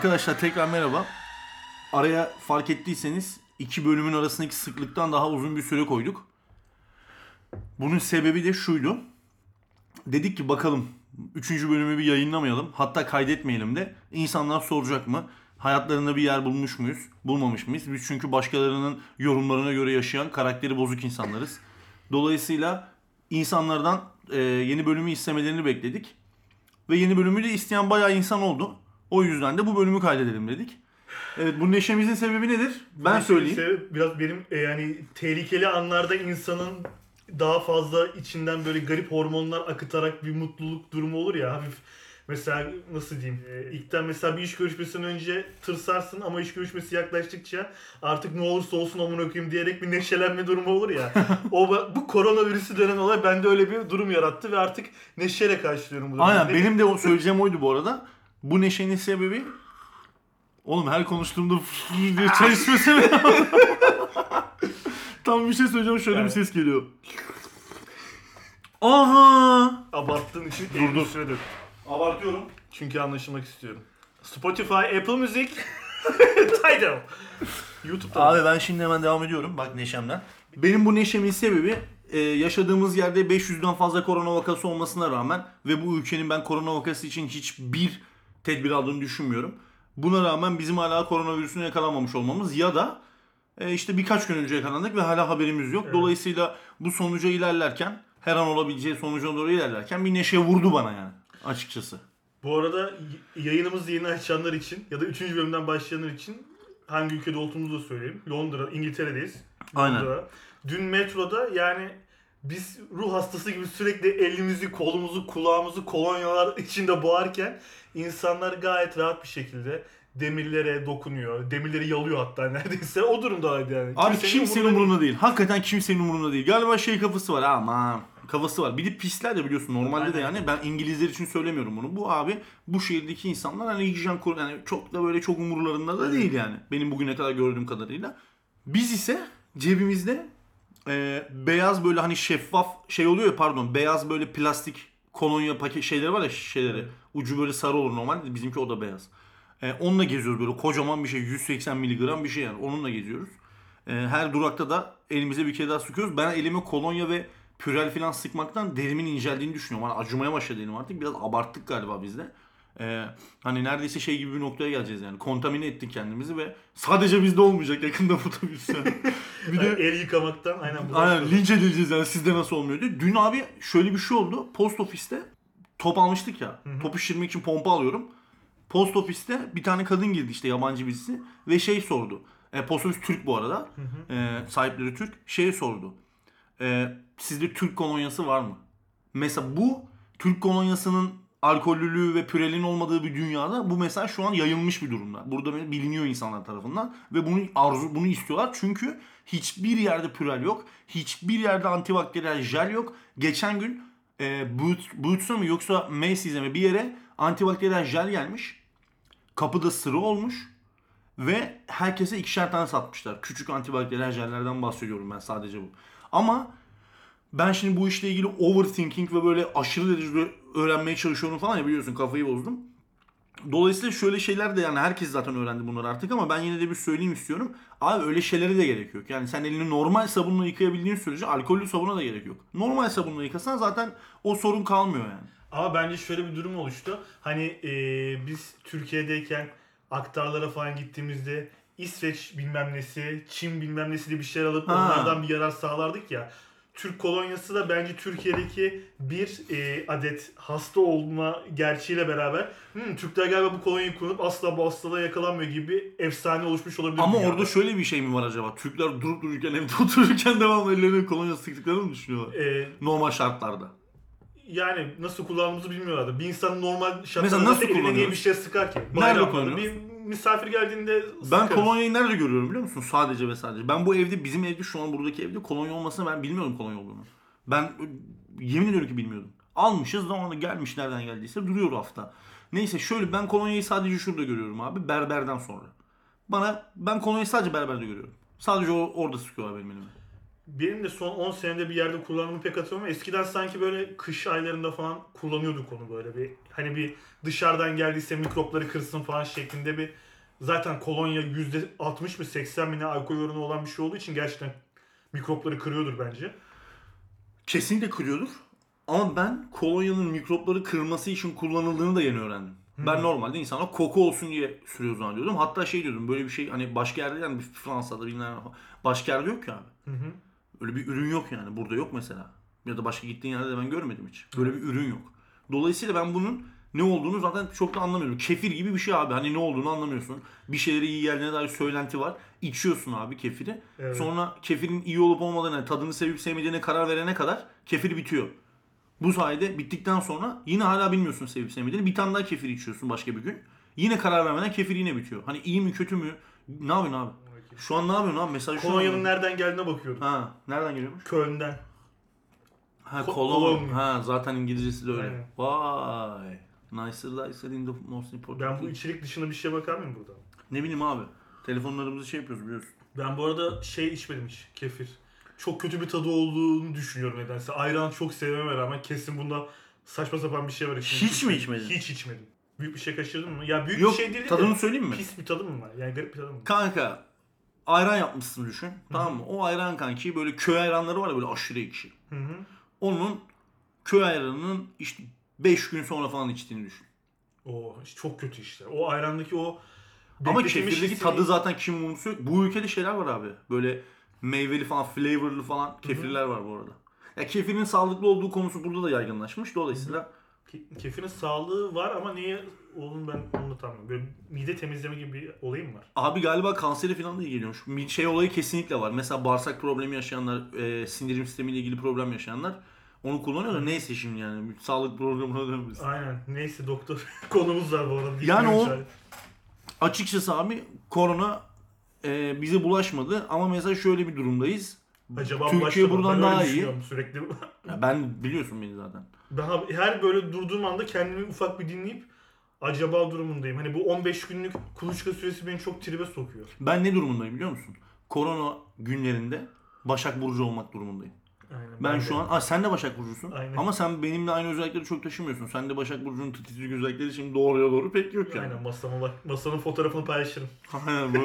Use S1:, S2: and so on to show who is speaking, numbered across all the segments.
S1: Arkadaşlar tekrar merhaba. Araya fark ettiyseniz iki bölümün arasındaki sıklıktan daha uzun bir süre koyduk. Bunun sebebi de şuydu. Dedik ki bakalım üçüncü bölümü bir yayınlamayalım. Hatta kaydetmeyelim de. İnsanlar soracak mı? Hayatlarında bir yer bulmuş muyuz? Bulmamış mıyız? Biz çünkü başkalarının yorumlarına göre yaşayan karakteri bozuk insanlarız. Dolayısıyla insanlardan e, yeni bölümü istemelerini bekledik. Ve yeni bölümü de isteyen bayağı insan oldu. O yüzden de bu bölümü kaydedelim dedik. Evet bu neşemizin sebebi nedir? Ben söyleyeyim.
S2: Biraz benim e, yani tehlikeli anlarda insanın daha fazla içinden böyle garip hormonlar akıtarak bir mutluluk durumu olur ya hafif mesela nasıl diyeyim e, ilkten mesela bir iş görüşmesinden önce tırsarsın ama iş görüşmesi yaklaştıkça artık ne olursa olsun amına koyayım diyerek bir neşelenme durumu olur ya. o bu koronavirüsü denen olay bende öyle bir durum yarattı ve artık neşeyle karşılıyorum bu durumu.
S1: Aynen benim de o söyleyeceğim oydu bu arada. Bu neşenin sebebi Oğlum her konuştuğumda diye çay içmesene. Tam bir şey söyleyeceğim şöyle bir ses geliyor. Aha!
S2: Abarttığın için
S1: Dur, dur.
S2: dök.
S1: Abartıyorum.
S2: Çünkü anlaşılmak istiyorum. Spotify, Apple Music, Tidal. YouTube'da.
S1: Abi ben şimdi hemen devam ediyorum bak neşemden. Benim bu neşemin sebebi e, yaşadığımız yerde 500'den fazla korona vakası olmasına rağmen ve bu ülkenin ben korona vakası için hiçbir tedbir aldığını düşünmüyorum. Buna rağmen bizim hala koronavirüsüne yakalanmamış olmamız ya da e, işte birkaç gün önce yakalandık ve hala haberimiz yok.
S2: Evet.
S1: Dolayısıyla bu sonuca ilerlerken her an olabileceği sonuca doğru ilerlerken bir neşe vurdu bana yani açıkçası.
S2: Bu arada yayınımızı yeni açanlar için ya da 3. bölümden başlayanlar için hangi ülkede olduğumuzu da söyleyeyim. Londra, İngiltere'deyiz.
S1: Aynen.
S2: Londra. Dün metroda yani biz ruh hastası gibi sürekli elimizi, kolumuzu, kulağımızı kolonyalar içinde boğarken insanlar gayet rahat bir şekilde demirlere dokunuyor. Demirleri yalıyor hatta neredeyse. O durumdaydı yani.
S1: Abi kimsenin,
S2: umurunda
S1: umurunda değil. Hakikaten kimsenin umurunda değil. Galiba şey kafası var aman kafası var. Bir de pisler de biliyorsun normalde de
S2: Aynen.
S1: yani ben İngilizler için söylemiyorum bunu. Bu abi bu şehirdeki insanlar hani hijyen kur yani çok da böyle çok umurlarında da değil yani. Benim bugüne kadar gördüğüm kadarıyla. Biz ise cebimizde e, beyaz böyle hani şeffaf şey oluyor ya pardon beyaz böyle plastik kolonya paket şeyleri var ya şişeleri. Ucu böyle sarı olur normalde bizimki o da beyaz. E, onunla geziyoruz böyle kocaman bir şey 180 miligram bir şey yani onunla geziyoruz. E, her durakta da elimize bir kere daha sıkıyoruz. Ben elime kolonya ve pürel falan sıkmaktan derimin inceldiğini düşünüyorum. Hani acımaya başladı elim artık. Biraz abarttık galiba biz de. E, hani neredeyse şey gibi bir noktaya geleceğiz yani. Kontamine ettik kendimizi ve sadece bizde olmayacak yakında yani. bir de
S2: Yani el yıkamaktan aynen bu
S1: Aynen linç edileceğiz yani sizde nasıl olmuyor diye. Dün abi şöyle bir şey oldu. Post ofiste top almıştık ya. Topu şişirmek için pompa alıyorum. Post ofiste bir tane kadın girdi işte yabancı birisi ve şey sordu. E, post ofis Türk bu arada. E, sahipleri Türk. Şey sordu. E, sizde Türk kolonyası var mı? Mesela bu Türk kolonyasının alkollülüğü ve pürelin olmadığı bir dünyada bu mesela şu an yayılmış bir durumda. Burada biliniyor insanlar tarafından ve bunu arzu bunu istiyorlar çünkü hiçbir yerde pürel yok. Hiçbir yerde antibakteriyel jel yok. Geçen gün e, Boots, Boots'a mı yoksa Macy's'e mi bir yere antibakteriyel jel gelmiş. Kapıda sıra olmuş. Ve herkese ikişer tane satmışlar. Küçük antibakteriyel jellerden bahsediyorum ben sadece bu. Ama ben şimdi bu işle ilgili overthinking ve böyle aşırı derecede öğrenmeye çalışıyorum falan ya biliyorsun kafayı bozdum. Dolayısıyla şöyle şeyler de yani herkes zaten öğrendi bunları artık ama ben yine de bir söyleyeyim istiyorum. Abi öyle şeylere de gerek yok. Yani sen elini normal sabunla yıkayabildiğin sürece alkollü sabuna da gerek yok. Normal sabunla yıkasan zaten o sorun kalmıyor yani.
S2: Ama bence şöyle bir durum oluştu. Hani e, biz Türkiye'deyken aktarlara falan gittiğimizde İsveç bilmem nesi, Çin bilmem nesi diye bir şeyler alıp
S1: Ha.
S2: onlardan bir yarar sağlardık ya. Türk kolonyası da bence Türkiye'deki bir e, adet hasta olma gerçeğiyle beraber "Hmm, Türkler galiba bu kolonyayı kullanıp asla bu hastalığa yakalanmıyor gibi efsane oluşmuş olabilir.
S1: Ama orada şöyle bir şey mi var acaba? Türkler durup dururken evde otururken devamlı ellerine kolonya sıktıklarını mı düşünüyorlar?
S2: E,
S1: Normal şartlarda.
S2: yani nasıl kullandığımızı bilmiyorlardı. Bir insan normal
S1: Mesela
S2: şartlarda
S1: nasıl
S2: eline niye
S1: kullanıyoruz?
S2: bir şey sıkar ki?
S1: Nerede kullanıyoruz?
S2: Bir misafir geldiğinde
S1: Ben
S2: sıkarız.
S1: kolonyayı nerede görüyorum biliyor musun? Sadece ve sadece. Ben bu evde bizim evde şu an buradaki evde kolonya olmasını ben bilmiyordum kolonya olduğunu. Ben yemin ediyorum ki bilmiyordum. Almışız zamanında gelmiş nereden geldiyse duruyor hafta. Neyse şöyle ben kolonyayı sadece şurada görüyorum abi berberden sonra. Bana ben kolonyayı sadece berberde görüyorum. Sadece o, orada sıkıyorlar benim elime.
S2: Benim de son 10 senede bir yerde kullandığımı pek hatırlamıyorum. Eskiden sanki böyle kış aylarında falan kullanıyorduk onu böyle bir hani bir dışarıdan geldiyse mikropları kırsın falan şeklinde bir zaten kolonya %60 mı 80 mi ne alkol oranı olan bir şey olduğu için gerçekten mikropları kırıyordur bence.
S1: Kesinlikle kırıyordur. Ama ben kolonyanın mikropları kırması için kullanıldığını da yeni öğrendim. Ben normalde insana koku olsun diye sürüyor zannediyordum. Hatta şey diyordum böyle bir şey hani başka yerde yani Fransa'da bilmem. Başka yerde yok ki abi.
S2: Hı hı.
S1: Öyle bir ürün yok yani. Burada yok mesela. Ya da başka gittiğin yerde de ben görmedim hiç. Böyle bir ürün yok. Dolayısıyla ben bunun ne olduğunu zaten çok da anlamıyorum. Kefir gibi bir şey abi. Hani ne olduğunu anlamıyorsun. Bir şeyleri iyi geldiğine dair söylenti var. İçiyorsun abi kefiri.
S2: Evet.
S1: Sonra kefirin iyi olup olmadığına, tadını sevip sevmediğine karar verene kadar kefir bitiyor. Bu sayede bittikten sonra yine hala bilmiyorsun sevip sevmediğini. Bir tane daha kefir içiyorsun başka bir gün. Yine karar vermeden kefir yine bitiyor. Hani iyi mi kötü mü? Ne yapıyorsun abi? Şu an ne yapıyorsun abi? Mesaj şu an-
S2: Kolonyanın nereden geldiğine bakıyorum.
S1: Ha, nereden geliyormuş?
S2: Köln'den.
S1: Ha
S2: Ko-.
S1: Ha zaten İngilizcesi de öyle.
S2: Aynen.
S1: Vay. Nicer dicer in the most important.
S2: Ben bu içerik dışında bir şey bakar mıyım burada?
S1: Ne bileyim abi. Telefonlarımızı şey yapıyoruz biliyorsun.
S2: Ben bu arada şey içmedim hiç. Kefir. Çok kötü bir tadı olduğunu düşünüyorum nedense. Ayran çok sevmeme rağmen kesin bunda saçma sapan bir şey var. içinde.
S1: Hiç mi içmedin?
S2: Hiç içmedim. Büyük bir şey kaçırdın mı? Ya büyük
S1: Yok
S2: bir şey değil
S1: tadını
S2: de
S1: söyleyeyim mi?
S2: pis bir tadı mı var? Yani garip bir tadı mı? var?
S1: Kanka ayran yapmışsın düşün. Tamam mı? O ayran kanki böyle köy ayranları var ya böyle aşırı ekşi.
S2: Hı hı.
S1: Onun köy ayranının işte 5 gün sonra falan içtiğini düşün.
S2: Oo, işte çok kötü işte. O ayrandaki o
S1: Ama kefirdeki tadı zaten kim unutuyor? Bu ülkede şeyler var abi. Böyle meyveli falan, flavorlı falan kefirler var bu arada. Ya kefirin sağlıklı olduğu konusu burada da yaygınlaşmış. Dolayısıyla
S2: Ke- Kefirin sağlığı var ama niye oğlum ben onu tanımıyorum. Böyle mide temizleme gibi bir olayım var.
S1: Abi galiba kanseri falan da iyi geliyormuş. Bir şey olayı kesinlikle var. Mesela bağırsak problemi yaşayanlar, e, sindirim sistemiyle ilgili problem yaşayanlar onu kullanıyorlar. Neyse şimdi yani. Bir sağlık programına dönmesin.
S2: Aynen. Neyse doktor konumuz var bu arada.
S1: Yani o-
S2: Bilmiyorum
S1: Açıkçası abi korona e, bize bulaşmadı. Ama mesela şöyle bir durumdayız.
S2: Acaba
S1: Türkiye buradan
S2: Ben
S1: daha iyi.
S2: Sürekli.
S1: Ya ben biliyorsun beni zaten.
S2: Ben abi her böyle durduğum anda kendimi ufak bir dinleyip acaba durumundayım. Hani bu 15 günlük kuluçka süresi beni çok tribe sokuyor.
S1: Ben ne durumundayım biliyor musun? Korona günlerinde Başak Burcu olmak durumundayım.
S2: Aynen.
S1: Ben,
S2: de.
S1: şu an... Aa, sen de Başak Burcu'sun.
S2: Aynen.
S1: Ama sen benimle aynı özellikleri çok taşımıyorsun. Sen de Başak Burcu'nun titizlik özellikleri şimdi doğruya doğru pek yok yani.
S2: Aynen masama bak. Masanın fotoğrafını paylaşırım.
S1: Aynen bu,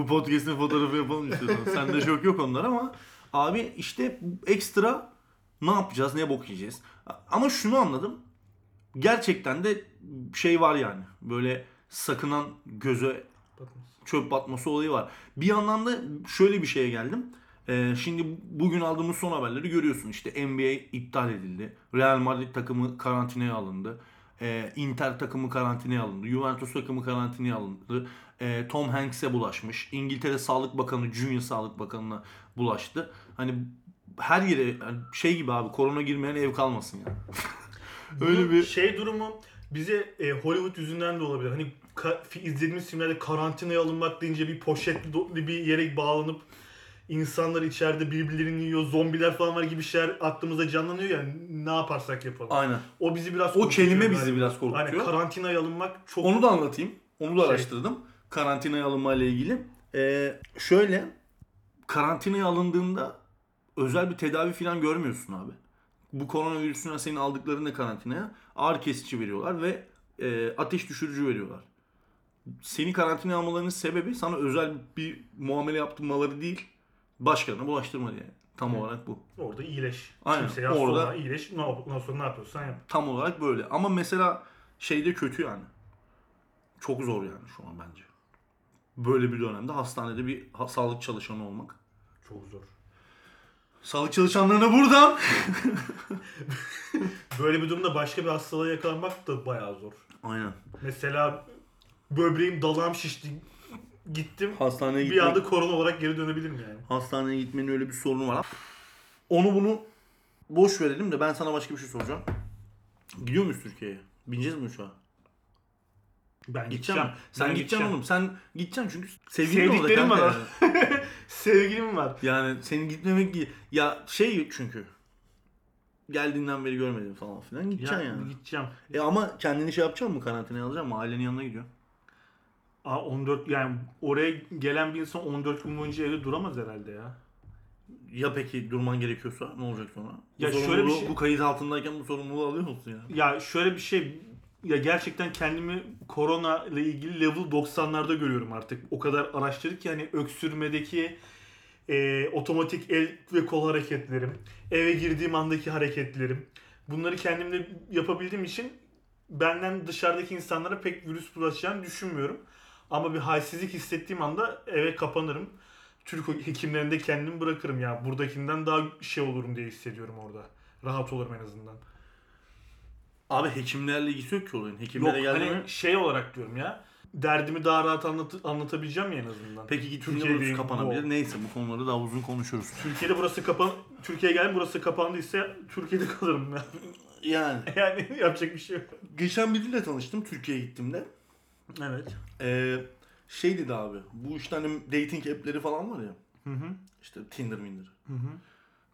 S1: bu podcast'in fotoğrafı yapalım istiyorsan. Sende çok yok onlar ama abi işte ekstra ne yapacağız, ne bok yiyeceğiz. Ama şunu anladım. Gerçekten de şey var yani. Böyle sakınan göze çöp batması olayı var. Bir yandan da şöyle bir şeye geldim. Ee, şimdi bugün aldığımız son haberleri görüyorsun. İşte NBA iptal edildi. Real Madrid takımı karantinaya alındı. Ee, Inter takımı karantinaya alındı. Juventus takımı karantinaya alındı. Ee, Tom Hanks'e bulaşmış. İngiltere Sağlık Bakanı, Junior Sağlık Bakanı'na bulaştı. Hani her yere yani şey gibi abi korona girmeyen ev kalmasın yani. Öyle bir-
S2: şey durumu bize e, Hollywood yüzünden de olabilir. Hani ka- izlediğimiz filmlerde karantinaya alınmak deyince bir poşetli bir yere bağlanıp insanlar içeride birbirlerini yiyor, zombiler falan var gibi şeyler aklımızda canlanıyor ya ne yaparsak yapalım.
S1: Aynen.
S2: O bizi biraz
S1: O kelime bizi biraz korkutuyor.
S2: Aynen karantinaya alınmak çok
S1: Onu da anlatayım. Onu da
S2: Şey-
S1: araştırdım. Karantinaya alınma ile ilgili. Ee, şöyle karantinaya alındığında özel bir tedavi falan görmüyorsun abi. Bu koronavirüsünden senin aldıklarında karantinaya ağrı kesici veriyorlar ve e, ateş düşürücü veriyorlar. Seni karantinaya almalarının sebebi sana özel bir muamele yaptırmaları değil, başkalarına bulaştırma diye. Tam olarak bu.
S2: orada iyileş.
S1: Aynen,
S2: Kimseye
S1: orada-
S2: orada iyileş. Ne yap- Ondan sonra ne yapıyorsan yap.
S1: Tam olarak böyle. Ama mesela şeyde kötü yani. Çok zor yani şu an bence. Böyle bir dönemde hastanede bir ha- sağlık çalışanı olmak.
S2: Çok zor.
S1: Sağlık çalışanlarına buradan.
S2: Böyle bir durumda başka bir hastalığa yakalanmak da bayağı zor.
S1: Aynen.
S2: Mesela böbreğim dalağım şişti. Gittim.
S1: Hastaneye
S2: Bir
S1: gitmek,
S2: anda korona olarak geri dönebilirim yani.
S1: hastaneye gitmenin öyle bir sorunu var. Onu bunu boş verelim de ben sana başka bir şey soracağım. Gidiyor muyuz Türkiye'ye? Bineceğiz mi uçağa?
S2: Ben
S1: Gideceğim.
S2: gideceğim.
S1: Sen
S2: Ben
S1: gideceksin
S2: gideceğim.
S1: oğlum. Sen gideceksin çünkü sevgilin orada
S2: Sevdiklerim
S1: kanka
S2: var.
S1: yani.
S2: Sevgilim var.
S1: Yani senin gitmemek değil. Ya şey çünkü. Geldiğinden beri görmedim falan filan. Gideceksin
S2: Ya,
S1: yani.
S2: Gideceğim.
S1: E ama kendini şey yapacaksın mı karantinaya alacaksın mı? Ailenin yanına gidiyorsun.
S2: Aa, 14 yani oraya gelen bir insan 14 gün boyunca evde duramaz herhalde ya.
S1: Ya peki durman gerekiyorsa ne olacak sonra? Bu
S2: Ya şöyle bir şey-
S1: Bu kayıt altındayken bu sorumluluğu alıyor musun ya?
S2: Ya şöyle bir şey ya gerçekten kendimi korona ile ilgili level 90'larda görüyorum artık. O kadar araştırdık ki hani öksürmedeki e, otomatik el ve kol hareketlerim, eve girdiğim andaki hareketlerim. Bunları kendimde yapabildiğim için benden dışarıdaki insanlara pek virüs bulaşacağını düşünmüyorum. Ama bir halsizlik hissettiğim anda eve kapanırım. Türk hekimlerinde kendimi bırakırım ya. Buradakinden daha şey olurum diye hissediyorum orada. Rahat olurum en azından.
S1: Abi hekimlerle ilgisi yok ki olayın.
S2: Yok
S1: Hekimlere geldi
S2: hani
S1: mi?
S2: şey olarak diyorum ya. Derdimi daha rahat anlat anlatabileceğim ya en azından.
S1: Peki gittiğinde burası
S2: bu
S1: kapanabilir.
S2: oldu.
S1: Neyse bu konuları daha uzun konuşuruz.
S2: Türkiye'de burası kapan Türkiye'ye geldim burası kapandıysa Türkiye'de kalırım ya.
S1: Yani
S2: yani yapacak bir şey yok.
S1: geçen biriyle tanıştım Türkiye'ye gittiğimde.
S2: Evet.
S1: Ee, şey dedi abi. Bu işte hani dating app'leri falan var ya.
S2: Hı hı.
S1: İşte Tinder, Minder.
S2: Hı hı.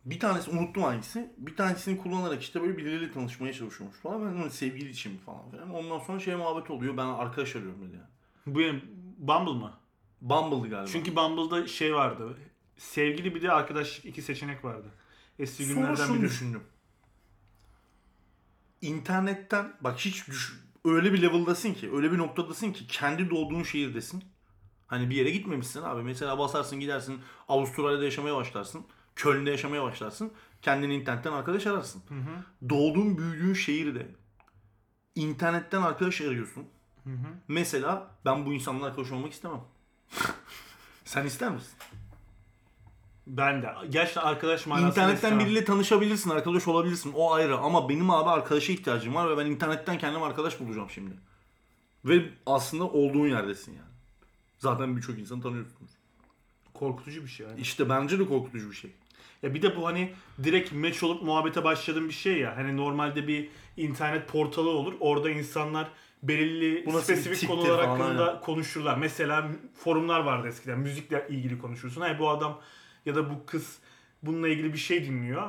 S1: Bir tanesi unuttum hangisi. Bir tanesini kullanarak işte böyle birileriyle tanışmaya çalışıyormuş falan. Ben de sevgili için falan filan. Ondan sonra şey muhabbet oluyor. Ben arkadaş arıyorum dedi yani.
S2: Bu yani Bumble mı?
S1: Bumble'dı galiba.
S2: Çünkü Bumble'da şey vardı. Sevgili bir de arkadaşlık iki seçenek vardı. Eski
S1: Sonra
S2: günlerden
S1: şunu
S2: biri.
S1: düşündüm. İnternetten bak hiç düş, öyle bir level'dasın ki, öyle bir noktadasın ki kendi doğduğun şehirdesin. Hani bir yere gitmemişsin abi. Mesela basarsın gidersin Avustralya'da yaşamaya başlarsın. Köln'de yaşamaya başlarsın. Kendini internetten arkadaş ararsın.
S2: Hı hı.
S1: Doğduğun büyüdüğün şehirde internetten arkadaş arıyorsun.
S2: Hı hı.
S1: Mesela ben bu insanla arkadaş olmak istemem. Sen ister misin?
S2: Ben de. Gerçekten arkadaş manasında
S1: İnternetten
S2: istemem.
S1: biriyle tanışabilirsin, arkadaş olabilirsin. O ayrı ama benim abi arkadaşa ihtiyacım var ve ben internetten kendim arkadaş bulacağım şimdi. Ve aslında olduğun yerdesin yani. Zaten birçok insanı tanıyorsunuz.
S2: korkutucu bir şey. Yani.
S1: İşte bence de korkutucu bir şey.
S2: Ya bir de bu hani direkt match olup muhabbete başladığın bir şey ya. Hani normalde bir internet portalı olur. Orada insanlar belirli
S1: Bu nasıl bir
S2: spesifik konular hakkında
S1: aynen.
S2: konuşurlar. Mesela forumlar vardı eskiden. Müzikle ilgili konuşursun. Hayır bu adam ya da bu kız bununla ilgili bir şey dinliyor.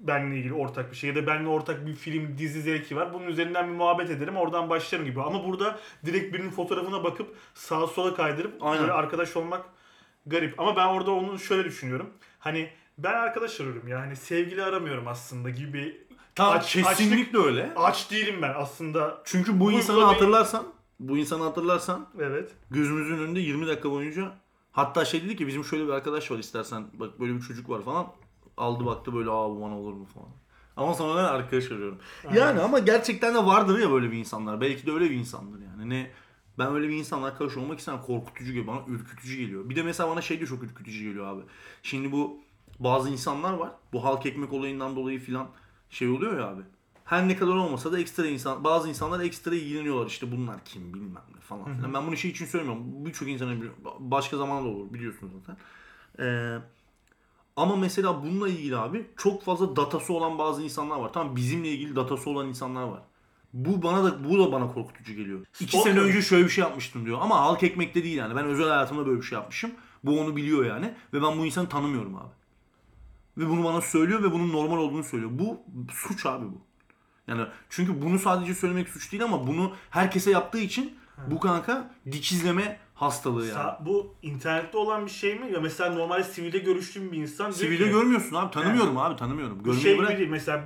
S2: Benle ilgili ortak bir şey ya da benle ortak bir film dizi zevki var. Bunun üzerinden bir muhabbet ederim. Oradan başlarım gibi. Ama burada direkt birinin fotoğrafına bakıp sağa sola kaydırıp
S1: Aynen.
S2: böyle arkadaş olmak garip. Ama ben orada onu şöyle düşünüyorum. Hani ben arkadaş arıyorum ya. Hani sevgili aramıyorum aslında gibi.
S1: Tamam
S2: Aç-
S1: kesinlikle öyle.
S2: Aç değilim ben aslında.
S1: Çünkü bu
S2: Bu
S1: insanı hatırlarsan, bu insanı hatırlarsan
S2: Evet.
S1: gözümüzün önünde 20 dakika boyunca hatta şey dedi ki bizim şöyle bir arkadaş var istersen bak böyle bir çocuk var falan aldı baktı böyle aa bu bana olur mu falan. Ama sonra ben arkadaş arıyorum. Yani ama gerçekten de vardır ya böyle bir insanlar. Belki de öyle bir insandır yani. Ne ben öyle bir insanla arkadaş olmak istemem. Korkutucu geliyor. Bana ürkütücü geliyor. Bir de mesela bana şey de çok ürkütücü geliyor abi. Şimdi bu bazı insanlar var. Bu halk ekmek olayından dolayı filan şey oluyor ya abi. Her ne kadar olmasa da ekstra insan, bazı insanlar ekstra ilgileniyorlar. İşte bunlar kim bilmem ne falan filan. Ben bunu şey için söylemiyorum. Birçok insana. Başka zaman da olur biliyorsunuz zaten. Ee, ama mesela bununla ilgili abi çok fazla datası olan bazı insanlar var. Tamam bizimle ilgili datası olan insanlar var. Bu bana da bu da bana korkutucu geliyor. İki
S2: Stalker
S1: sene önce şöyle bir şey yapmıştım diyor. Ama halk ekmekte değil yani. Ben özel hayatımda böyle bir şey yapmışım. Bu onu biliyor yani. Ve ben bu insanı tanımıyorum abi. Ve bunu bana söylüyor ve bunun normal olduğunu söylüyor. Bu suç abi bu. Yani çünkü bunu sadece söylemek suç değil ama bunu herkese yaptığı için bu kanka dikizleme hastalığı yani.
S2: Sa- bu internette olan bir şey mi? Ya mesela normalde sivilde görüştüğüm bir insan diyor
S1: Sivilde
S2: ki,
S1: görmüyorsun abi. Tanımıyorum abi tanımıyorum.
S2: bu
S1: Görmeyi
S2: şey gibi
S1: bırak.
S2: değil. Mesela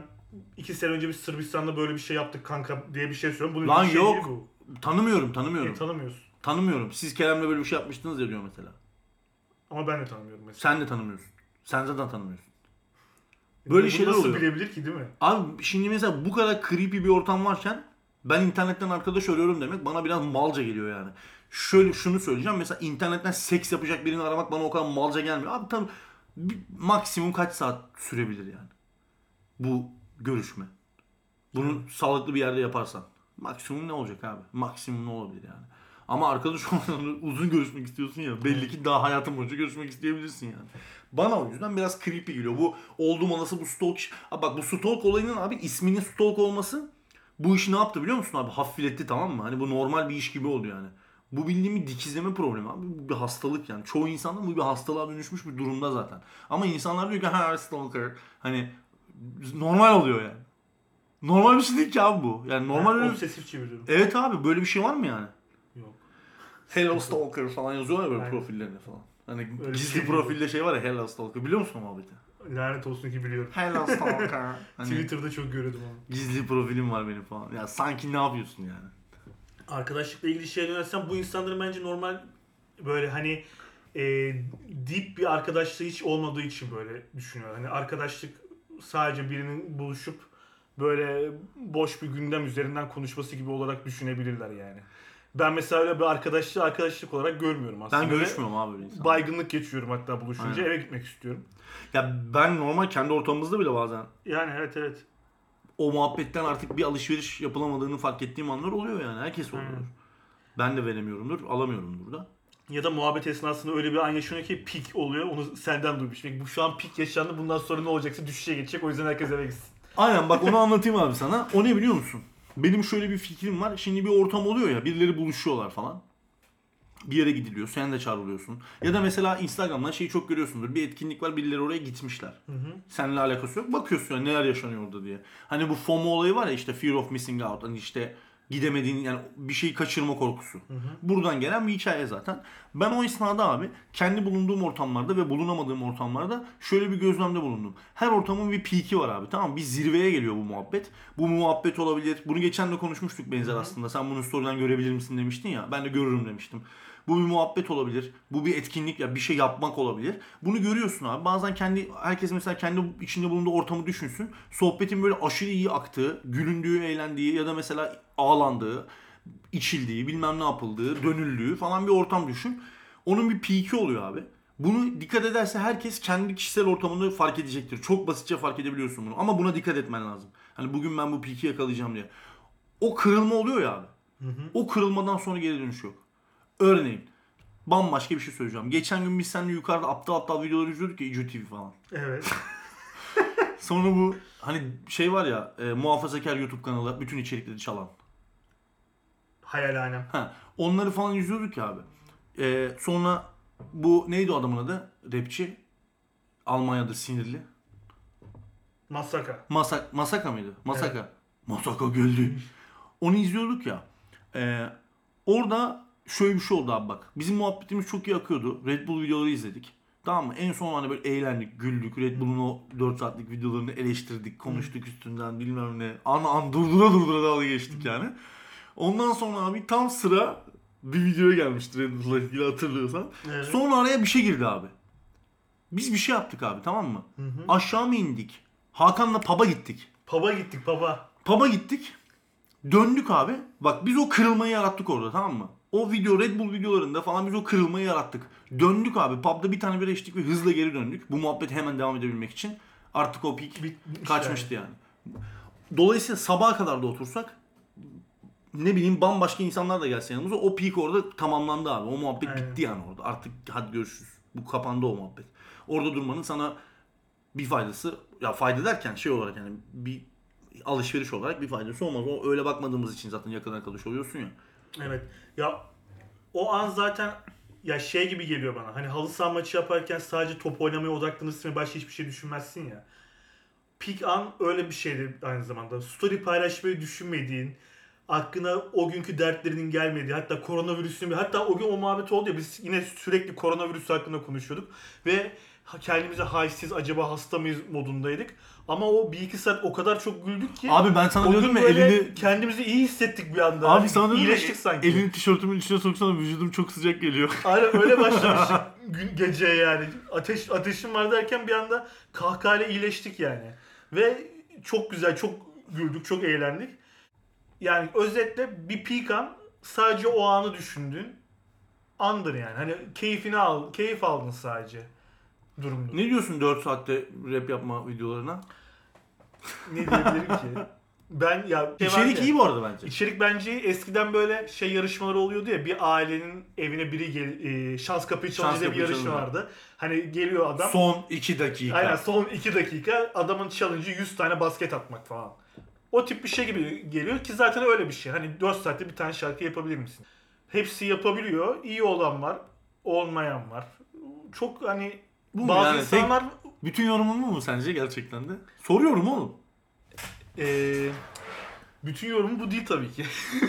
S2: iki sene önce biz Sırbistan'da böyle bir şey yaptık kanka diye bir şey söylüyorum. Bunun
S1: Lan
S2: bir şey
S1: yok.
S2: değil bu.
S1: Tanımıyorum tanımıyorum.
S2: E, tanımıyorsun.
S1: tanımıyorum. Siz Kerem'le böyle bir şey yapmıştınız ya diyor mesela.
S2: Ama ben de tanımıyorum mesela.
S1: Sen de tanımıyorsun. Sen zaten tanımıyorsun.
S2: E,
S1: Böyle
S2: bunu
S1: şeyler
S2: nasıl
S1: oluyor.
S2: bilebilir ki değil mi?
S1: Abi şimdi mesela bu kadar creepy bir ortam varken ben internetten arkadaş arıyorum demek bana biraz malca geliyor yani. Şöyle şunu söyleyeceğim. Mesela internetten seks yapacak birini aramak bana o kadar malca gelmiyor. Abi tam maksimum kaç saat sürebilir yani? Bu görüşme. Bunu sağlıklı bir yerde yaparsan. Maksimum ne olacak abi? Maksimum ne olabilir yani? Ama arkadaş olmadan uzun görüşmek istiyorsun ya. Belli ki daha hayatın boyunca görüşmek isteyebilirsin yani. Bana o yüzden biraz creepy geliyor. Bu olduğum olası bu stalk... Abi bak bu stalk olayının abi isminin stalk olması bu işi ne yaptı biliyor musun abi? Hafifletti tamam mı? Hani bu normal bir iş gibi oldu yani. Bu bildiğim dikizleme problemi abi. Bu bir hastalık yani. Çoğu insanda bu bir hastalığa dönüşmüş bir durumda zaten. Ama insanlar diyor ki ha stalker. Hani normal oluyor yani. Normal bir şey değil ki abi bu. Yani normal öyle-
S2: obsesif çeviriyorum.
S1: Evet abi böyle bir şey var mı yani?
S2: Yok.
S1: Hello Stalker falan yazıyorlar ya böyle
S2: Aynen.
S1: profillerine falan. Hani
S2: Öyle
S1: gizli
S2: şey
S1: profilde şey var ya Hellas Stalker. Biliyor musun o muhabbeti?
S2: Lanet olsun ki biliyorum.
S1: Hellas Stalker. hani
S2: Twitter'da çok görüyordum onu.
S1: gizli profilim var benim falan. Ya sanki ne yapıyorsun yani?
S2: Arkadaşlıkla ilgili şeye dönersem bu insanların bence normal böyle hani e, deep bir arkadaşlığı hiç olmadığı için böyle düşünüyorlar. Hani arkadaşlık sadece birinin buluşup böyle boş bir gündem üzerinden konuşması gibi olarak düşünebilirler yani. Ben mesela öyle bir arkadaşlığı arkadaşlık olarak görmüyorum aslında.
S1: Ben görüşmüyorum abi böyle insanla.
S2: Baygınlık geçiyorum hatta buluşunca
S1: Aynen.
S2: eve gitmek istiyorum.
S1: Ya ben normal kendi ortamımızda bile bazen
S2: Yani evet evet.
S1: o muhabbetten artık bir alışveriş yapılamadığını fark ettiğim anlar oluyor yani. Herkes oluyor.
S2: Aynen.
S1: Ben de veremiyorumdur, alamıyorumdur da.
S2: Ya da muhabbet esnasında öyle bir an yaşanıyor ki pik oluyor. Onu senden duymuş. Peki bu şu an pik yaşandı. Bundan sonra ne olacaksa düşüşe geçecek. O yüzden herkes eve gitsin.
S1: Aynen bak onu anlatayım abi sana. O ne biliyor musun? Benim şöyle bir fikrim var. Şimdi bir ortam oluyor ya birileri buluşuyorlar falan. Bir yere gidiliyor. Sen de çağrılıyorsun. Ya da mesela Instagram'dan şeyi çok görüyorsundur. Bir etkinlik var birileri oraya gitmişler. Seninle alakası yok. Bakıyorsun ya neler yaşanıyor orada diye. Hani bu FOMO olayı var ya işte fear of missing out. Hani işte gidemediğin yani bir şeyi kaçırma korkusu. Buradan gelen bir hikaye zaten. Ben o esnada abi kendi bulunduğum ortamlarda ve bulunamadığım ortamlarda şöyle bir gözlemde bulundum. Her ortamın bir peak'i var abi tamam mı? Bir zirveye geliyor bu muhabbet. Bu muhabbet olabilir. Bunu geçen de konuşmuştuk benzer aslında. Sen bunu story'den görebilir misin demiştin ya. Ben de görürüm demiştim. Bu bir muhabbet olabilir. Bu bir etkinlik ya bir şey yapmak olabilir. Bunu görüyorsun abi. Bazen kendi herkes mesela kendi içinde bulunduğu ortamı düşünsün. Sohbetin böyle aşırı iyi aktığı, gülündüğü, eğlendiği ya da mesela ağlandığı, içildiği, bilmem ne yapıldığı, dönüldüğü falan bir ortam düşün. Onun bir peak'i oluyor abi. Bunu dikkat ederse herkes kendi kişisel ortamını fark edecektir. Çok basitçe fark edebiliyorsun bunu. Ama buna dikkat etmen lazım. Hani bugün ben bu peak'i yakalayacağım diye. O kırılma oluyor ya abi. O kırılmadan sonra geri dönüş yok. Örneğin bambaşka bir şey söyleyeceğim. Geçen gün biz seninle yukarıda aptal aptal videolar izliyorduk ya İCO TV falan.
S2: Evet.
S1: Sonra bu hani şey var ya e, muhafazakar YouTube kanalı bütün içerikleri çalan.
S2: Hayalhanem.
S1: Ha, onları falan izliyorduk ya abi. E, sonra bu neydi o adamın adı? Rapçi. Almanya'da sinirli.
S2: Masaka.
S1: Masak, Masaka mıydı? Masaka. Masaka geldi. Onu izliyorduk ya. Ee, orada şöyle bir şey oldu abi bak. Bizim muhabbetimiz çok iyi akıyordu. Red Bull videoları izledik. Tamam mı? En son hani böyle eğlendik, güldük. Red Bull'un o 4 saatlik videolarını eleştirdik, konuştuk üstünden bilmem ne. An an durdura durdura dalga geçtik yani. Ondan sonra abi tam sıra bir videoya gelmişti Red Bull'la ilgili hatırlıyorsan.
S2: Evet.
S1: Sonra araya bir şey girdi abi. Biz bir şey yaptık abi tamam mı? Aşağı mı indik? Hakan'la pub'a gittik.
S2: Pub'a gittik baba.
S1: Pub'a gittik. Döndük abi. Bak biz o kırılmayı yarattık orada tamam mı? O video Red Bull videolarında falan biz o kırılmayı yarattık. Döndük abi. Pub'da bir tane bira içtik ve hızla geri döndük. Bu muhabbet hemen devam edebilmek için. Artık o peak
S2: Bitmiş
S1: kaçmıştı yani. Dolayısıyla sabaha kadar da otursak ne bileyim bambaşka insanlar da gelse yanımıza o peak orada tamamlandı abi. O muhabbet
S2: Aynen.
S1: bitti yani orada. Artık hadi görüşürüz. Bu kapandı o muhabbet. Orada durmanın sana bir faydası ya fayda derken şey olarak yani bir alışveriş olarak bir faydası olmaz. O öyle bakmadığımız için zaten yakın arkadaş oluyorsun ya.
S2: Evet. Ya o an zaten ya şey gibi geliyor bana. Hani halı saha maçı yaparken sadece top oynamaya odaklanırsın ve başka hiçbir şey düşünmezsin ya. Peak an öyle bir şeydi aynı zamanda. Story paylaşmayı düşünmediğin, aklına o günkü dertlerinin gelmediği, hatta koronavirüsün hatta o gün o muhabbet oldu ya biz yine sürekli koronavirüs hakkında konuşuyorduk ve kendimize halsiz acaba hasta mıyız modundaydık. Ama o bir iki saat o kadar çok güldük ki
S1: Abi ben sana diyordum ya elini
S2: kendimizi iyi hissettik bir anda.
S1: Abi sana diyordum
S2: İyileştik sanki.
S1: elini tişörtümün içine soksana vücudum çok sıcak geliyor.
S2: Aynen öyle başlamıştık gün geceye yani. Ateş ateşim var derken bir anda kahkahayla iyileştik yani. Ve çok güzel, çok güldük, çok eğlendik. Yani özetle bir peak an sadece o anı düşündüğün andır yani. Hani keyfini al, keyif aldın sadece durumda.
S1: ne diyorsun 4 saatte rap yapma videolarına?
S2: Ne diyebilirim ki? Ben ya şey
S1: İçerik
S2: ya-
S1: iyi bu arada bence.
S2: İçerik bence eskiden böyle şey yarışmaları oluyordu ya bir ailenin evine biri gel, e, şans kapıyı çalınca
S1: Şans
S2: bir yarışma
S1: çalınca.
S2: vardı. Hani geliyor adam.
S1: Son 2 dakika.
S2: Aynen son 2 dakika adamın challenge'ı 100 tane basket atmak falan. O tip bir şey gibi geliyor ki zaten öyle bir şey. Hani 4 saatte bir tane şarkı yapabilir misin? Hepsi yapabiliyor. İyi olan var, olmayan var. Çok hani
S1: Bu
S2: bazı
S1: yani? Tek-
S2: insanlar
S1: Bütün yorumun bu mu sence gerçekten de? Soruyorum oğlum.
S2: eee, Bütün yorumu bu değil tabii ki.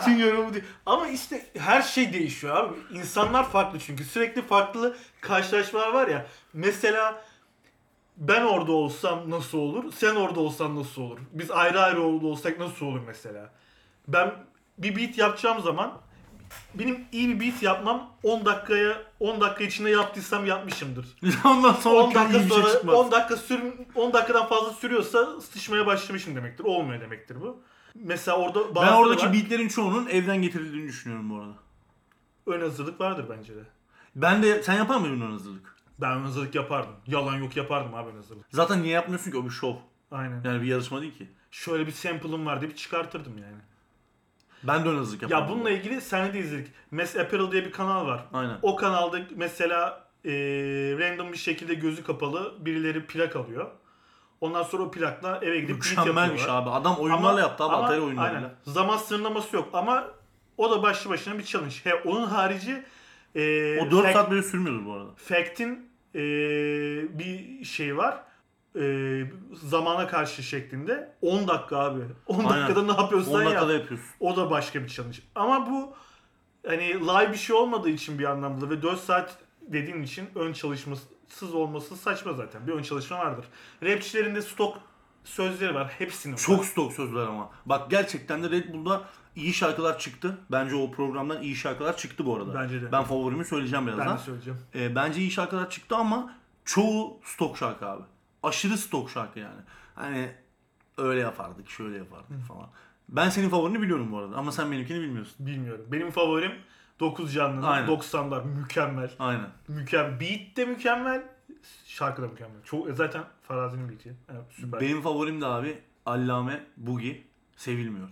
S2: Bütün yorumu değil. Ama işte her şey değişiyor abi. İnsanlar farklı çünkü. Sürekli farklı karşılaşmalar var ya. Mesela ben orada olsam nasıl olur? Sen orada olsan nasıl olur? Biz ayrı ayrı orada olsak nasıl olur mesela? Ben bir beat yapacağım zaman benim iyi bir beat yapmam 10 dakikaya 10 dakika içinde yaptıysam yapmışımdır.
S1: Ondan sonra
S2: 10 dakika
S1: iyi bir şey
S2: sonra
S1: çıkmaz.
S2: 10 dakika sür 10 dakikadan fazla sürüyorsa sıçmaya başlamışım demektir. Olmuyor demektir bu. Mesela orada
S1: Ben
S2: bazıları
S1: oradaki
S2: var.
S1: beatlerin çoğunun evden getirildiğini düşünüyorum bu arada.
S2: ön hazırlık vardır bence de.
S1: Ben de sen yapar mıydın ön hazırlık?
S2: Ben hazırlık yapardım. Yalan yok yapardım abi ön hazırlık.
S1: Zaten niye yapmıyorsun ki o bir şov.
S2: Aynen.
S1: Yani bir yarışma değil ki.
S2: Şöyle bir sample'ım var diye bir çıkartırdım yani.
S1: Ben de ön hazırlık yaparım.
S2: Ya bununla ilgili senle de izledik. Mes Apparel diye bir kanal var.
S1: Aynen.
S2: O kanalda mesela e, random bir şekilde gözü kapalı birileri plak alıyor. Ondan sonra o plakla eve gidip
S1: Mükemmelmiş
S2: yapıyorlar.
S1: abi. Adam oyunlarla yaptı abi.
S2: ama-
S1: Atari oyunlarıyla.
S2: aynen. Zaman sınırlaması yok ama o da başlı başına bir challenge. He, onun harici e,
S1: O 4
S2: fact-
S1: saat böyle sürmüyordu bu arada.
S2: Fact'in e, bir şey var. E, zamana karşı şeklinde 10 dakika abi. 10
S1: Aynen.
S2: dakikada ne yapıyorsan
S1: 10
S2: yap.
S1: dakikada yapıyorsun.
S2: O da başka bir challenge. Ama bu hani live bir şey olmadığı için bir anlamda ve 4 saat dediğin için ön çalışmasız olması saçma zaten. Bir ön çalışma vardır. Rapçilerin de stok sözleri var. Hepsinin var.
S1: Çok stok sözler ama. Bak gerçekten de Red Bull'da iyi şarkılar çıktı. Bence o programdan iyi şarkılar çıktı bu arada.
S2: Bence de.
S1: Ben favorimi söyleyeceğim
S2: ben
S1: birazdan.
S2: de söyleyeceğim.
S1: Ee, bence iyi şarkılar çıktı ama çoğu stok şarkı abi. Aşırı stok şarkı yani. Hani öyle yapardık, şöyle yapardık falan. Ben senin favorini biliyorum bu arada ama sen benimkini bilmiyorsun.
S2: Bilmiyorum. Benim favorim 9 canlının
S1: Aynen.
S2: 90'lar mükemmel.
S1: Aynen.
S2: Mükemmel. Beat de mükemmel. Şarkı da mükemmel. Çok e, zaten Farazi'nin beat'i. Evet, süper.
S1: Benim favorim de abi Allame Bugi sevilmiyor.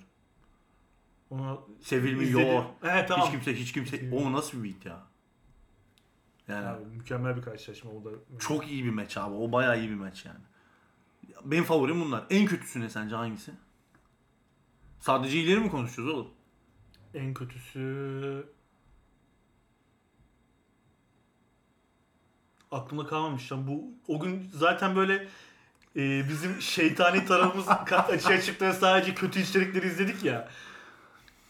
S2: Onu
S1: Sevilmiyor.
S2: Evet tamam.
S1: Hiç kimse hiç kimse. O nasıl bir beat ya? Yani
S2: Abi, mükemmel bir karşılaşma o da.
S1: çok iyi bir maç abi. O bayağı iyi bir maç yani. Benim favorim bunlar. En kötüsü ne sence hangisi? Sadece iyileri mi konuşuyoruz oğlum?
S2: En kötüsü aklımda kalmamış lan. Bu o gün zaten böyle e, bizim şeytani tarafımız ka- açığa çıktı ve sadece kötü içerikleri izledik ya.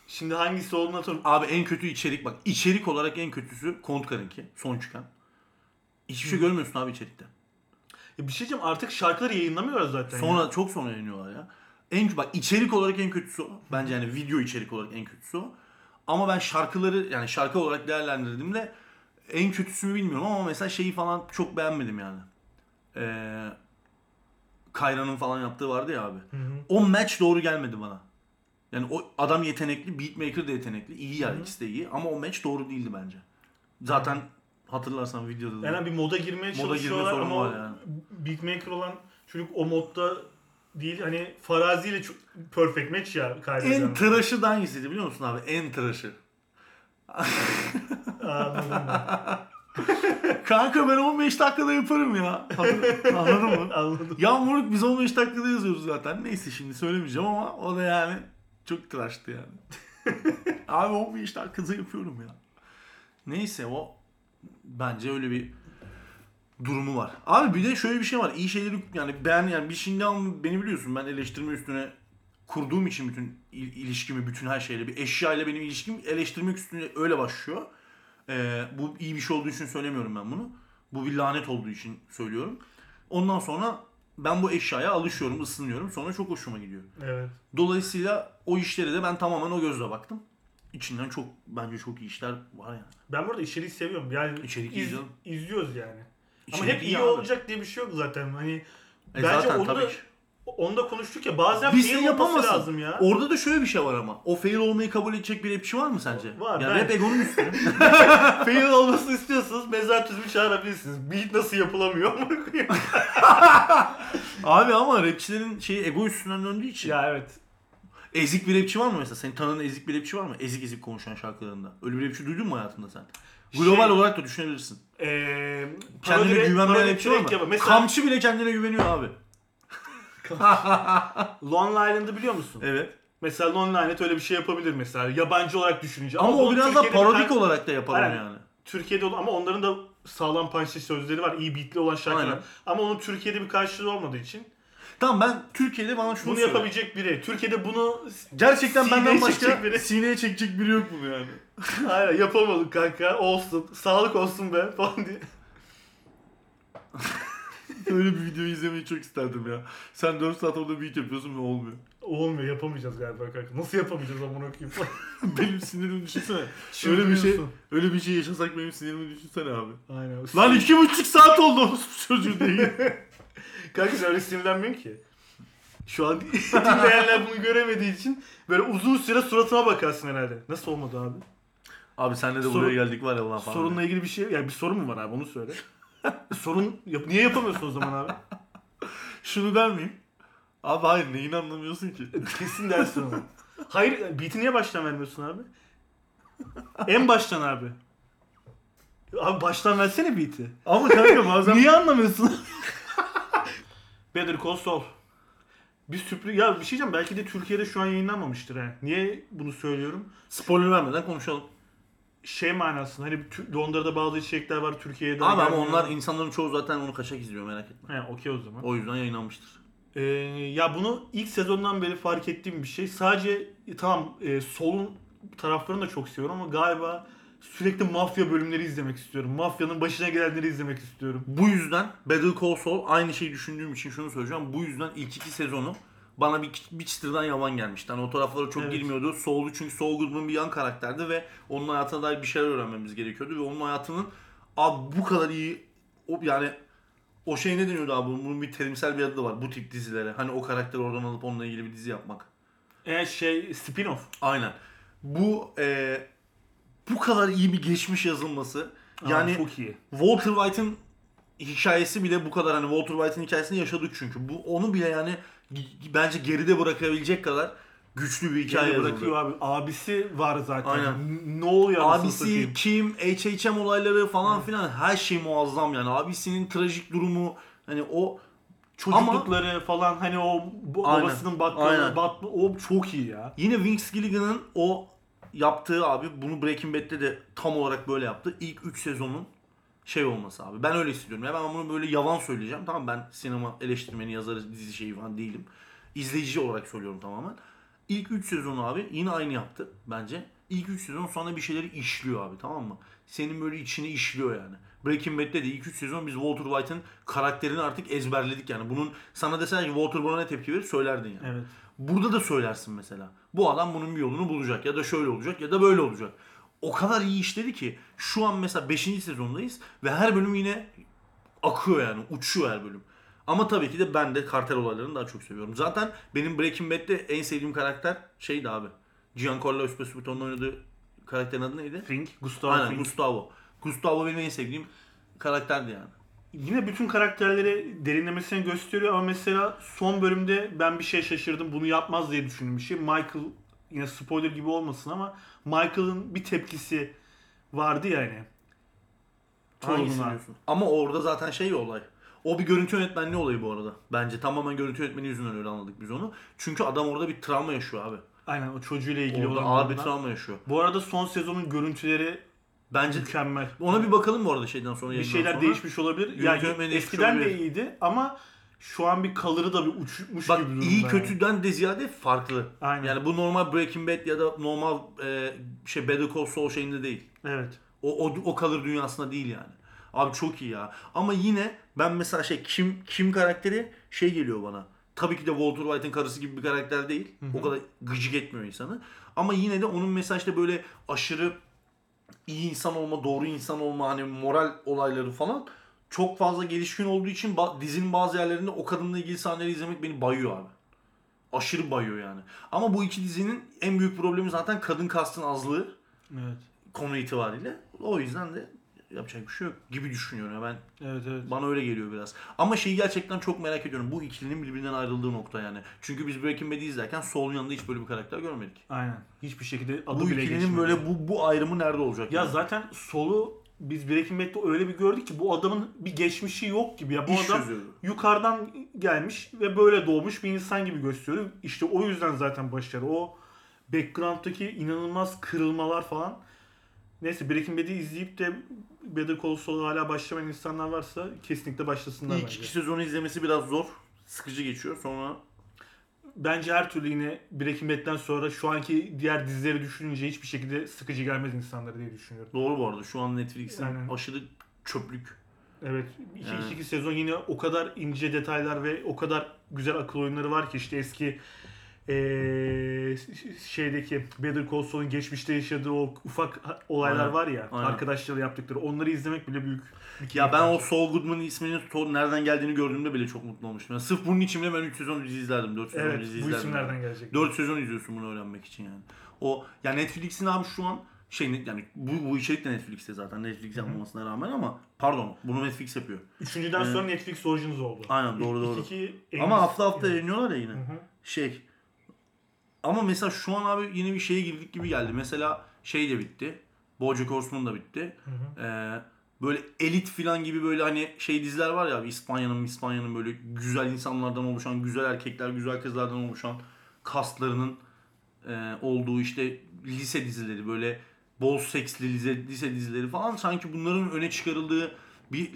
S2: Şimdi hangisi olduğunu hatırlamıyorum.
S1: Abi en kötü içerik bak. İçerik olarak en kötüsü Kontkar'ınki. Son çıkan. Hiçbir şey görmüyorsun abi içerikte.
S2: Ya bir şey diyeceğim artık şarkıları yayınlamıyorlar zaten.
S1: Sonra
S2: ya.
S1: çok sonra yayınlıyorlar ya. En bak içerik olarak en kötüsü o. Bence yani video içerik olarak en kötüsü o. Ama ben şarkıları yani şarkı olarak değerlendirdiğimde en kötüsünü bilmiyorum ama mesela şeyi falan çok beğenmedim yani. Ee, Kayra'nın falan yaptığı vardı ya abi.
S2: Hı hı.
S1: O match doğru gelmedi bana. Yani o adam yetenekli, beatmaker de yetenekli. iyi yani ikisi de iyi ama o match doğru değildi bence. Zaten hatırlarsan videoda da.
S2: Yani bir moda girmeye
S1: Moda
S2: çalışıyorlar
S1: girme
S2: ama
S1: var yani.
S2: beatmaker olan çocuk o modda değil. Hani Farazi ile çok perfect match ya kaybeden.
S1: En tıraşı da hangisiydi biliyor musun abi? En tıraşı.
S2: Anladım ben.
S1: Kanka ben 15 dakikada yaparım ya. Anladın mı?
S2: Anladım.
S1: Ya moruk biz 15 dakikada yazıyoruz zaten. Neyse şimdi söylemeyeceğim ama o da yani çok tıraştı yani. Abi 15 dakikada yapıyorum ya. Neyse o bence öyle bir durumu var. Abi bir de şöyle bir şey var. İyi şeyleri yani ben yani bir şeyden beni biliyorsun ben eleştirme üstüne kurduğum için bütün il- ilişkimi, bütün her şeyle bir eşyayla benim ilişkim eleştirmek üstüne öyle başlıyor. Ee, bu iyi bir şey olduğu için söylemiyorum ben bunu. Bu bir lanet olduğu için söylüyorum. Ondan sonra ben bu eşyaya alışıyorum, ısınıyorum. Sonra çok hoşuma gidiyor.
S2: Evet.
S1: Dolayısıyla o işlere de ben tamamen o gözle baktım. İçinden çok bence çok iyi işler var yani.
S2: Ben burada içeriği seviyorum. Yani
S1: İçerik iyi
S2: iz-
S1: canım.
S2: izliyoruz yani. Ama
S1: İçerik
S2: hep
S1: iyi abi.
S2: olacak diye bir şey yok zaten. Hani
S1: E
S2: bence
S1: zaten
S2: onu
S1: tabii ki.
S2: Onu da konuştuk ya bazen
S1: Biz de
S2: fail olması
S1: yapamazsın.
S2: lazım ya.
S1: Orada da şöyle bir şey var ama. O fail olmayı kabul edecek bir rapçi var mı sence?
S2: Var,
S1: Ya
S2: ben-
S1: rap egonun üstüne.
S2: fail olmasını istiyorsanız mezar tüzümü çağırabilirsiniz. Beat nasıl yapılamıyor?
S1: Abi ama rapçilerin şeyi ego üstünden döndüğü için.
S2: ya evet.
S1: Ezik bir rapçi var mı mesela? Senin tanıdığın ezik bir rapçi var mı? Ezik ezik konuşan şarkılarında. Öyle bir rapçi duydun mu hayatında sen? Global
S2: Şey-
S1: olarak da düşünebilirsin.
S2: Ee,
S1: Kendine güvenmeyen rapçi var mı?
S2: Mesela
S1: Kamçı bile kendine güveniyor abi.
S2: Long Island'ı biliyor musun?
S1: Evet.
S2: Mesela Long Island öyle bir şey yapabilir mesela. Yabancı olarak düşününce.
S1: Ama, o biraz da
S2: Türkiye'de bir
S1: parodik
S2: tane-
S1: olarak da yapar onu
S2: Aynen.
S1: yani.
S2: Türkiye'de olan ama onların da sağlam punchlı sözleri var. iyi beatli olan şarkılar.
S1: Aynen.
S2: Ama onun Türkiye'de bir karşılığı olmadığı için.
S1: Tamam ben Türkiye'de bana şunu
S2: Bunu
S1: söyle.
S2: yapabilecek biri. Türkiye'de bunu
S1: Gerçekten
S2: Sineye
S1: benden başka
S2: çekecek biri.
S1: sineye çekecek biri yok bunu yani.
S2: Aynen yapamadık kanka. Olsun. Sağlık olsun be falan diye.
S1: Öyle bir video izlemeyi çok isterdim ya. Sen 4 saat orada beat yapıyorsun ve olmuyor.
S2: Olmuyor yapamayacağız galiba kanka. Nasıl yapamayacağız amına koyayım?
S1: benim sinirimi düşünsene. öyle bir şey öyle bir şey yaşasak benim sinirimi düşünsene abi.
S2: Aynen.
S1: Lan iki buçuk saat oldu çocuğu değil.
S2: Kanka öyle sinirlenmiyorsun ki. Şu an dinleyenler bunu göremediği için böyle uzun süre suratına bakarsın herhalde. Nasıl olmadı abi?
S1: abi senle de
S2: Sorun-
S1: buraya geldik var ya lan falan.
S2: Sorunla ilgili bir şey, yani bir sorun mu var abi onu söyle. sorun, yap- niye yapamıyorsun o zaman abi?
S1: Şunu der miyim? Abi hayır neyini anlamıyorsun ki?
S2: Kesin dersin onu. Hayır, beat'i niye baştan vermiyorsun abi? En baştan abi. Abi baştan versene beat'i.
S1: Ama kanka bazen...
S2: Niye anlamıyorsun? Better Call Saul. Bir sürpriz... Ya bir şey diyeceğim belki de Türkiye'de şu an yayınlanmamıştır he. Niye bunu söylüyorum?
S1: Spoiler vermeden konuşalım.
S2: Şey manasında hani Londra'da bazı içerikler var Türkiye'de.
S1: Abi ama
S2: gelmiyor.
S1: onlar insanların çoğu zaten onu kaçak izliyor merak etme.
S2: He okey o zaman.
S1: O yüzden yayınlanmıştır.
S2: Ee, ya bunu ilk sezondan beri fark ettiğim bir şey. Sadece e, tamam e, solun taraflarını da çok seviyorum ama galiba sürekli mafya bölümleri izlemek istiyorum. Mafyanın başına gelenleri izlemek istiyorum.
S1: Bu yüzden Better Call Saul aynı şeyi düşündüğüm için şunu söyleyeceğim. Bu yüzden ilk iki sezonu bana bir, bir çıtırdan yavan gelmişti. Hani o taraflara çok
S2: Evet.
S1: girmiyordu. Saul'u çünkü Saul Goodman bir yan karakterdi ve onun hayatına dair bir şeyler öğrenmemiz gerekiyordu. Ve onun hayatının abi bu kadar iyi o, yani o şey ne deniyordu abi? Bunun bir terimsel bir adı da var bu tip dizilere. Hani o karakteri oradan alıp onunla ilgili bir dizi yapmak.
S2: E şey spin-off.
S1: Aynen. Bu e, bu kadar iyi bir geçmiş yazılması.
S2: Aa,
S1: Yani
S2: çok iyi.
S1: Walter White'ın hikayesi bile bu kadar hani Walter White'ın hikayesini yaşadık çünkü. Bu onu bile yani bence geride bırakabilecek kadar güçlü bir hikaye yazıldı.
S2: bırakıyor abi. Abisi var zaten.
S1: Aynen.
S2: Ne oluyor
S1: Abisi, kim, HHM olayları falan filan her şey muazzam yani. Abisinin trajik durumu hani o
S2: Çocuklukları falan hani o babasının bakkalı,
S1: Aynen.
S2: batma, o çok iyi ya.
S1: Yine Vince Gilligan'ın o yaptığı abi bunu Breaking Bad'de de tam olarak böyle yaptı. İlk 3 sezonun şey olması abi. Ben öyle hissediyorum. Ya ben bunu böyle yavan söyleyeceğim. Tamam ben sinema eleştirmeni, yazarı, dizi şeyi falan değilim. İzleyici olarak söylüyorum tamamen. İlk 3 sezonu abi yine aynı yaptı bence. İlk 3 sezon sonra bir şeyleri işliyor abi tamam mı? Senin böyle içine işliyor yani. Breaking Bad'de de ilk 3 sezon biz Walter White'ın karakterini artık ezberledik yani. Bunun sana deseler ki Walter buna ne tepki verir söylerdin yani.
S2: Evet.
S1: Burada da söylersin mesela. Bu adam bunun bir yolunu bulacak ya da şöyle olacak ya da böyle olacak. O kadar iyi işledi ki şu an mesela 5. sezondayız ve her bölüm yine akıyor yani uçuyor her bölüm. Ama tabii ki de ben de kartel olaylarını daha çok seviyorum. Zaten benim Breaking Bad'de en sevdiğim karakter şeydi abi. Giancarlo Esposito'nun oynadığı karakterin adı neydi?
S2: Fink, Gustav
S1: Aynen
S2: Fink.
S1: Gustavo. Gustavo benim en sevdiğim karakterdi yani.
S2: Yine bütün karakterleri derinlemesine gösteriyor ama mesela son bölümde ben bir şey şaşırdım. Bunu yapmaz diye düşündüğüm bir şey. Michael yine spoiler gibi olmasın ama Michael'ın bir tepkisi vardı yani.
S1: Hangisini
S2: Torununa.
S1: diyorsun? Ama orada zaten şey olay. O bir görüntü yönetmenliği olayı bu arada. Bence tamamen görüntü yönetmeni yüzünden öyle anladık biz onu. Çünkü adam orada bir travma yaşıyor abi.
S2: Aynen o çocuğuyla ilgili
S1: Orada
S2: olan
S1: ağır bir travma yaşıyor.
S2: Bu arada son sezonun görüntüleri
S1: Bence
S2: mükemmel.
S1: ona bir bakalım bu arada şeyden sonra.
S2: bir
S1: yayından
S2: şeyler
S1: sonra.
S2: değişmiş olabilir.
S1: Görüntü
S2: Yani
S1: yönetmeni değişmiş
S2: eskiden de
S1: olabilir.
S2: iyiydi ama şu an bir kalırı da bir uçmuş
S1: Bak
S2: gibi durumda.
S1: iyi
S2: yani.
S1: kötüden de ziyade farklı.
S2: Aynen.
S1: Yani bu normal Breaking Bad ya da normal e, şey Better Call Saul şeyinde değil.
S2: Evet.
S1: O, o, o kalır dünyasında değil yani. Abi çok iyi ya. Ama yine ben mesela şey Kim Kim karakteri şey geliyor bana. Tabii ki de Walter White'ın karısı gibi bir karakter değil. O kadar gıcık etmiyor insanı. Ama yine de onun mesela işte böyle aşırı iyi insan olma, doğru insan olma, hani moral olayları falan çok fazla gelişkin olduğu için dizinin bazı yerlerinde o kadınla ilgili sahneleri izlemek beni bayıyor abi. Aşırı bayıyor yani. Ama bu iki dizinin en büyük problemi zaten kadın kastın azlığı
S2: Evet.
S1: konu itibariyle. O yüzden de yapacak bir şey yok gibi düşünüyorum ya ben.
S2: Evet evet.
S1: Bana öyle geliyor biraz. Ama şeyi gerçekten çok merak ediyorum. Bu ikilinin birbirinden ayrıldığı nokta yani. Çünkü biz Breaking Bad'i izlerken Saul'un yanında hiç böyle bir karakter görmedik.
S2: Aynen. Hiçbir şekilde adı
S1: bu
S2: bile
S1: ikilinin
S2: geçmedi.
S1: böyle bu bu ayrımı nerede olacak?
S2: Ya
S1: yani?
S2: zaten solu biz Breaking Bad'de öyle bir gördük ki bu adamın bir geçmişi yok gibi. Ya bu
S1: İş
S2: adam
S1: çözüyordu.
S2: yukarıdan gelmiş ve böyle doğmuş bir insan gibi gösteriyor. İşte o yüzden zaten başarı. O background'daki inanılmaz kırılmalar falan. Neyse Breaking Bad'i izleyip de Better Call Saul'a hala başlamayan insanlar varsa kesinlikle başlasınlar
S1: İlk
S2: bence.
S1: iki sezonu izlemesi biraz zor. sıkıcı geçiyor. Sonra
S2: Bence her türlü yine Breaking Bad'den sonra şu anki diğer dizileri düşününce hiçbir şekilde sıkıcı gelmez insanlara diye düşünüyorum.
S1: doğru bu arada şu an Netflix'in
S2: Aynen.
S1: aşırı çöplük.
S2: Evet. iki,
S1: Yani.
S2: iki sezon yine o kadar ince detaylar ve o kadar güzel akıl oyunları var ki işte eski eee, şeydeki Better Call Saul'un geçmişte yaşadığı o ufak olaylar
S1: Aynen.
S2: var ya
S1: Aynen.
S2: arkadaşlarla yaptıkları onları izlemek bile büyük bir
S1: Ya ben o
S2: bence.
S1: Saul Goodman'ın isminin to- nereden geldiğini gördüğümde bile çok mutlu olmuştum. Yani sırf bunun için bile ben 3 sezon dizi izlerdim. 4 sezon
S2: Evet
S1: dizi
S2: bu
S1: izlerdim.
S2: isim nereden gelecek?
S1: 4 sezon izliyorsun bunu öğrenmek için yani. O ya Netflix'in abi şu an şey yani bu, bu içerik de Netflix'te zaten Netflix yapmamasına rağmen ama pardon bunu Netflix yapıyor.
S2: Üçüncüden
S1: Evet.
S2: sonra Netflix Originals oldu.
S1: Aynen, doğru, doğru.
S2: iki en
S1: Ama hafta hafta yayınlıyorlar ya yine.
S2: Hı hı.
S1: Şey. Ama mesela şu an abi yine bir şeye girdik gibi geldi. Mesela şey de bitti. Bojack Horseman da bitti.
S2: Hı hı.
S1: Ee, böyle elit filan gibi böyle hani şey diziler var ya İspanya'nın İspanya'nın böyle güzel insanlardan oluşan, güzel erkekler, güzel kızlardan oluşan kastlarının e, olduğu işte lise dizileri böyle bol seksli lise, lise dizileri falan sanki bunların öne çıkarıldığı bir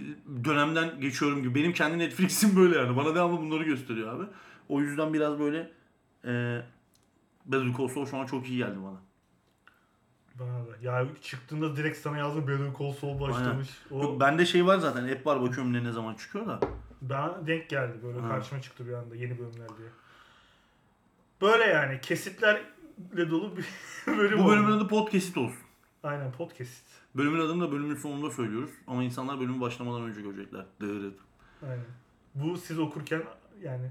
S1: dönemden geçiyorum gibi. Benim kendi Netflix'im böyle yani. Bana devamlı bunları gösteriyor abi. O yüzden biraz böyle e, Better Call Saul şu an çok iyi geldi bana.
S2: Bana da. Ya çıktığında direkt sana yazdı Better Call Saul başlamış. O
S1: Yok, bende şey var zaten. App var bakıyorum ne ne zaman çıkıyor da.
S2: bana denk geldi böyle
S1: Ha.
S2: karşıma çıktı bir anda yeni bölümler diye. Böyle yani kesitlerle dolu bir bölüm
S1: Bu
S2: oldu.
S1: bölümün adı podcast olsun.
S2: Aynen podcast.
S1: Bölümün adını da bölümün sonunda söylüyoruz. Ama insanlar bölümü başlamadan önce görecekler. Dırıt.
S2: Aynen. Bu siz okurken yani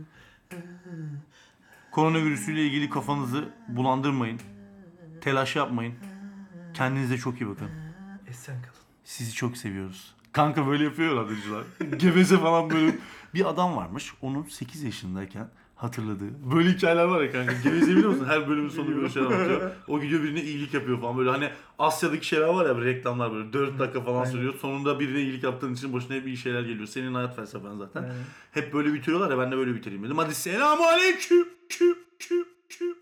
S1: Koronavirüsüyle ilgili kafanızı bulandırmayın. Telaş yapmayın. Kendinize çok iyi bakın.
S2: Esen kalın.
S1: Sizi çok seviyoruz. Kanka böyle yapıyor radyocular. Geveze falan böyle. Bir adam varmış. Onun 8 yaşındayken hatırladığı. Böyle hikayeler var ya kanka. Geveze biliyor musun? Her bölümün sonu böyle şeyler anlatıyor. O gidiyor birine iyilik yapıyor falan. Böyle hani Asya'daki şeyler var ya böyle reklamlar böyle 4 dakika falan
S2: Aynen.
S1: sürüyor. Sonunda birine iyilik yaptığın için başına hep iyi şeyler geliyor. Senin hayat felsefen zaten.
S2: Aynen.
S1: Hep böyle bitiriyorlar ya ben de böyle bitireyim dedim. Hadi selamun aleyküm. Küm, küm, küm.